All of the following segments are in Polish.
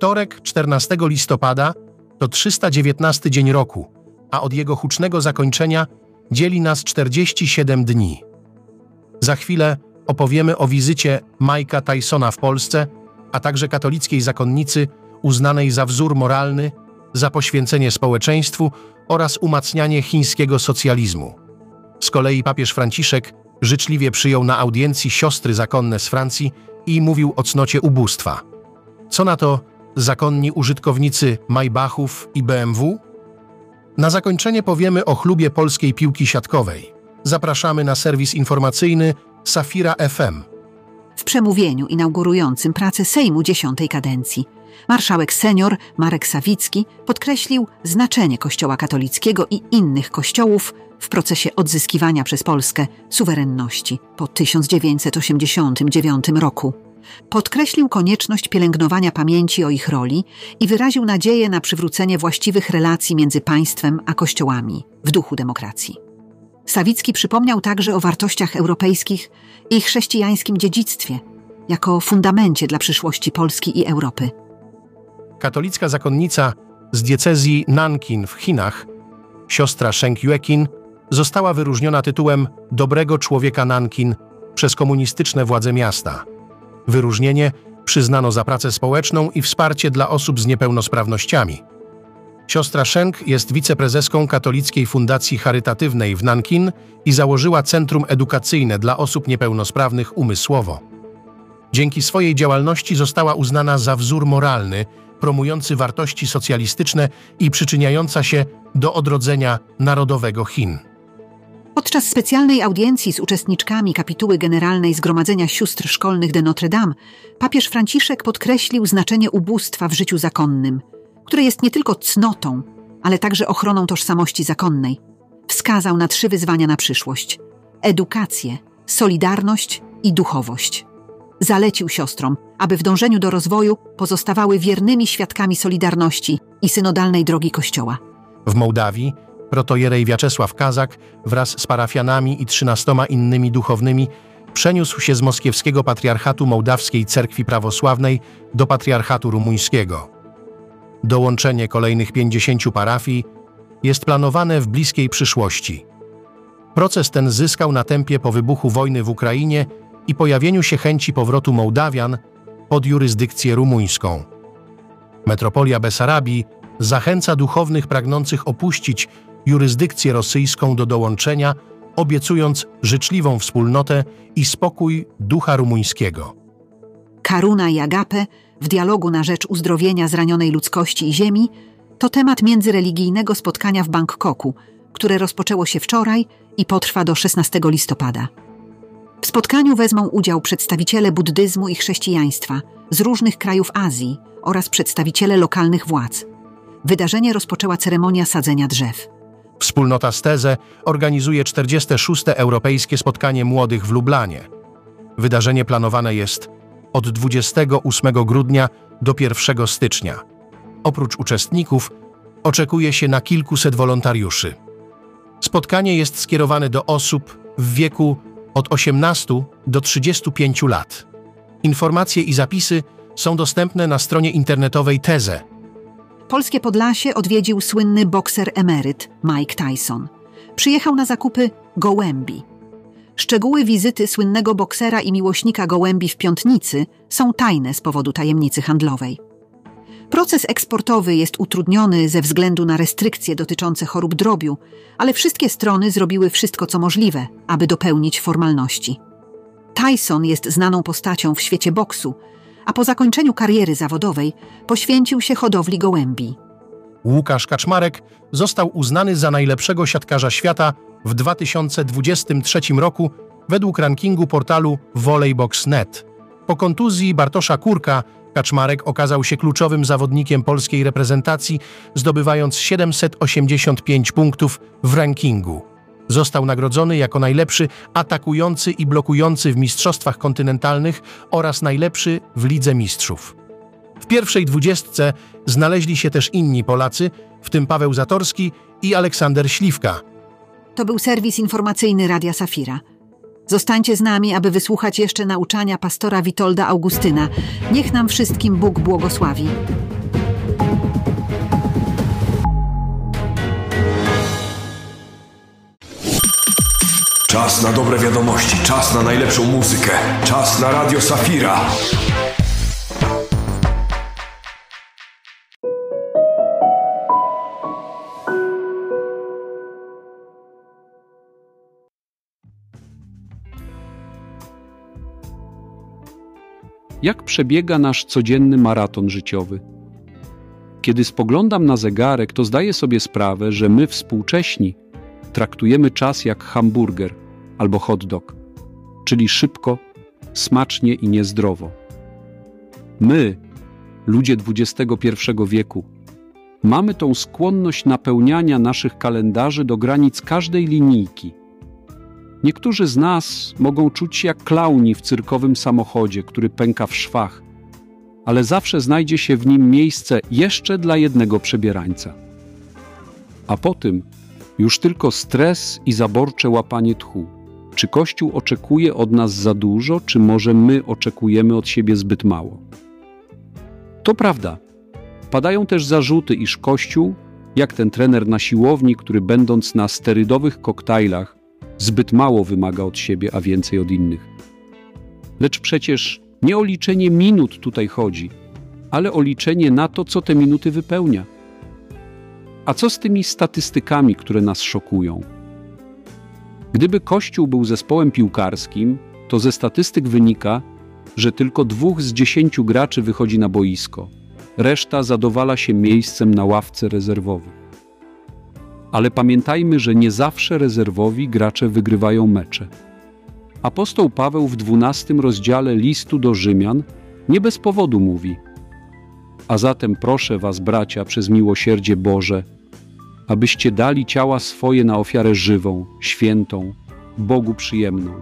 Wtorek, 14 listopada, to 319 dzień roku, a od jego hucznego zakończenia dzieli nas 47 dni. Za chwilę opowiemy o wizycie Majka Tysona w Polsce, a także katolickiej zakonnicy uznanej za wzór moralny, za poświęcenie społeczeństwu oraz umacnianie chińskiego socjalizmu. Z kolei papież Franciszek życzliwie przyjął na audiencji siostry zakonne z Francji i mówił o cnocie ubóstwa. Co na to zakonni użytkownicy Maybachów i BMW? Na zakończenie powiemy o chlubie polskiej piłki siatkowej. Zapraszamy na serwis informacyjny Safira FM. W przemówieniu inaugurującym pracę Sejmu dziesiątej kadencji marszałek senior Marek Sawicki podkreślił znaczenie Kościoła katolickiego i innych kościołów w procesie odzyskiwania przez Polskę suwerenności po 1989 roku. Podkreślił konieczność pielęgnowania pamięci o ich roli i wyraził nadzieję na przywrócenie właściwych relacji między państwem a kościołami w duchu demokracji. Sawicki przypomniał także o wartościach europejskich i chrześcijańskim dziedzictwie jako fundamencie dla przyszłości Polski i Europy. Katolicka zakonnica z diecezji Nankin w Chinach, siostra Sheng Yuekin, została wyróżniona tytułem Dobrego Człowieka Nankin przez komunistyczne władze miasta. Wyróżnienie przyznano za pracę społeczną i wsparcie dla osób z niepełnosprawnościami. Siostra Sheng jest wiceprezeską Katolickiej Fundacji Charytatywnej w Nankin i założyła Centrum Edukacyjne dla osób niepełnosprawnych umysłowo. Dzięki swojej działalności została uznana za wzór moralny, promujący wartości socjalistyczne i przyczyniająca się do odrodzenia narodowego Chin. Podczas specjalnej audiencji z uczestniczkami kapituły generalnej Zgromadzenia Sióstr Szkolnych de Notre Dame, papież Franciszek podkreślił znaczenie ubóstwa w życiu zakonnym, które jest nie tylko cnotą, ale także ochroną tożsamości zakonnej. Wskazał na trzy wyzwania na przyszłość: edukację, solidarność i duchowość. Zalecił siostrom, aby w dążeniu do rozwoju pozostawały wiernymi świadkami solidarności i synodalnej drogi Kościoła. W Mołdawii protojerej Wiaczesław Kazak wraz z parafianami i trzynastoma innymi duchownymi przeniósł się z moskiewskiego patriarchatu Mołdawskiej Cerkwi Prawosławnej do patriarchatu rumuńskiego. Dołączenie kolejnych 50 parafii jest planowane w bliskiej przyszłości. Proces ten zyskał na tempie po wybuchu wojny w Ukrainie i pojawieniu się chęci powrotu Mołdawian pod jurysdykcję rumuńską. Metropolia Besarabii zachęca duchownych pragnących opuścić jurysdykcję rosyjską do dołączenia, obiecując życzliwą wspólnotę i spokój ducha rumuńskiego. Karuna i Agape w dialogu na rzecz uzdrowienia zranionej ludzkości i ziemi to temat międzyreligijnego spotkania w Bangkoku, które rozpoczęło się wczoraj i potrwa do 16 listopada. W spotkaniu wezmą udział przedstawiciele buddyzmu i chrześcijaństwa z różnych krajów Azji oraz przedstawiciele lokalnych władz. Wydarzenie rozpoczęła ceremonia sadzenia drzew. Wspólnota Steze organizuje 46. Europejskie Spotkanie Młodych w Lublanie. Wydarzenie planowane jest od 28 grudnia do 1 stycznia. Oprócz uczestników oczekuje się na kilkuset wolontariuszy. Spotkanie jest skierowane do osób w wieku od 18 do 35 lat. Informacje i zapisy są dostępne na stronie internetowej Teze. Polskie Podlasie odwiedził słynny bokser emeryt Mike Tyson. Przyjechał na zakupy gołębi. Szczegóły wizyty słynnego boksera i miłośnika gołębi w Piątnicy są tajne z powodu tajemnicy handlowej. Proces eksportowy jest utrudniony ze względu na restrykcje dotyczące chorób drobiu, ale wszystkie strony zrobiły wszystko, co możliwe, aby dopełnić formalności. Tyson jest znaną postacią w świecie boksu, a po zakończeniu kariery zawodowej poświęcił się hodowli gołębi. Łukasz Kaczmarek został uznany za najlepszego siatkarza świata w 2023 roku według rankingu portalu Volleybox.net. Po kontuzji Bartosza Kurka Kaczmarek okazał się kluczowym zawodnikiem polskiej reprezentacji, zdobywając 785 punktów w rankingu. Został nagrodzony jako najlepszy atakujący i blokujący w mistrzostwach kontynentalnych oraz najlepszy w Lidze Mistrzów. W pierwszej dwudziestce znaleźli się też inni Polacy, w tym Paweł Zatorski i Aleksander Śliwka. To był serwis informacyjny Radia Safira. Zostańcie z nami, aby wysłuchać jeszcze nauczania pastora Witolda Augustyna. Niech nam wszystkim Bóg błogosławi. Czas na dobre wiadomości, czas na najlepszą muzykę, czas na Radio Safira. Jak przebiega nasz codzienny maraton życiowy? Kiedy spoglądam na zegarek, to zdaję sobie sprawę, że my współcześni traktujemy czas jak hamburger albo hot dog, czyli szybko, smacznie i niezdrowo. My, ludzie XXI wieku, mamy tą skłonność napełniania naszych kalendarzy do granic każdej linijki. Niektórzy z nas mogą czuć się jak klauni w cyrkowym samochodzie, który pęka w szwach, ale zawsze znajdzie się w nim miejsce jeszcze dla jednego przebierańca. A po tym już tylko stres i zaborcze łapanie tchu. Czy Kościół oczekuje od nas za dużo, czy może my oczekujemy od siebie zbyt mało? To prawda. Padają też zarzuty, iż Kościół, jak ten trener na siłowni, który będąc na sterydowych koktajlach, zbyt mało wymaga od siebie, a więcej od innych. Lecz przecież nie o liczenie minut tutaj chodzi, ale o liczenie na to, co te minuty wypełnia. A co z tymi statystykami, które nas szokują? Gdyby Kościół był zespołem piłkarskim, to ze statystyk wynika, że tylko dwóch z dziesięciu graczy wychodzi na boisko, reszta zadowala się miejscem na ławce rezerwowych. Ale pamiętajmy, że nie zawsze rezerwowi gracze wygrywają mecze. Apostoł Paweł w dwunastym rozdziale listu do Rzymian nie bez powodu mówi: A zatem proszę Was, bracia, przez miłosierdzie Boże, abyście dali ciała swoje na ofiarę żywą, świętą, Bogu przyjemną.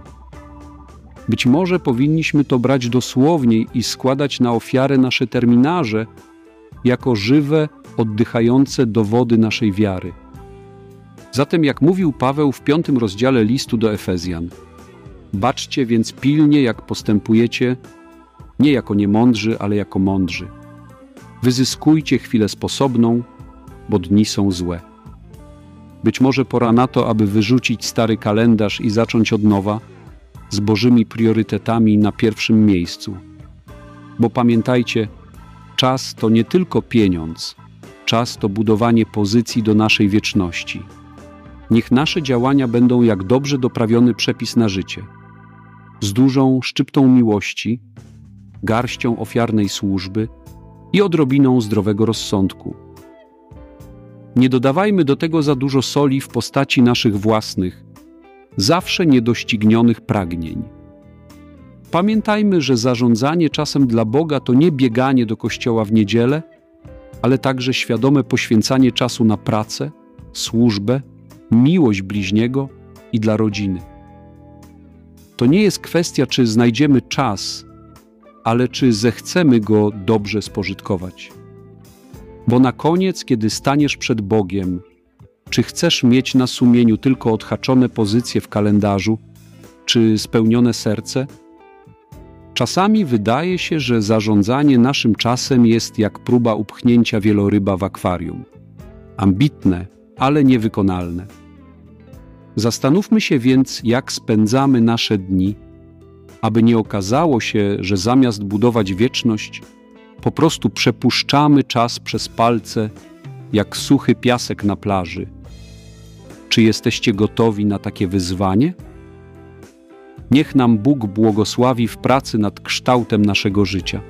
Być może powinniśmy to brać dosłowniej i składać na ofiarę nasze terminarze jako żywe, oddychające dowody naszej wiary. Zatem, jak mówił Paweł w piątym rozdziale listu do Efezjan, baczcie więc pilnie, jak postępujecie, nie jako niemądrzy, ale jako mądrzy. Wyzyskujcie chwilę sposobną, bo dni są złe. Być może pora na to, aby wyrzucić stary kalendarz i zacząć od nowa, z Bożymi priorytetami na pierwszym miejscu. Bo pamiętajcie, czas to nie tylko pieniądz, czas to budowanie pozycji do naszej wieczności. Niech nasze działania będą jak dobrze doprawiony przepis na życie, z dużą szczyptą miłości, garścią ofiarnej służby i odrobiną zdrowego rozsądku. Nie dodawajmy do tego za dużo soli w postaci naszych własnych, zawsze niedoścignionych pragnień. Pamiętajmy, że zarządzanie czasem dla Boga to nie bieganie do kościoła w niedzielę, ale także świadome poświęcanie czasu na pracę, służbę, miłość bliźniego i dla rodziny. To nie jest kwestia, czy znajdziemy czas, ale czy zechcemy go dobrze spożytkować. Bo na koniec, kiedy staniesz przed Bogiem, czy chcesz mieć na sumieniu tylko odhaczone pozycje w kalendarzu, czy spełnione serce? Czasami wydaje się, że zarządzanie naszym czasem jest jak próba upchnięcia wieloryba w akwarium. Ambitne, ale niewykonalne. Zastanówmy się więc, jak spędzamy nasze dni, aby nie okazało się, że zamiast budować wieczność, po prostu przepuszczamy czas przez palce, jak suchy piasek na plaży. Czy jesteście gotowi na takie wyzwanie? Niech nam Bóg błogosławi w pracy nad kształtem naszego życia.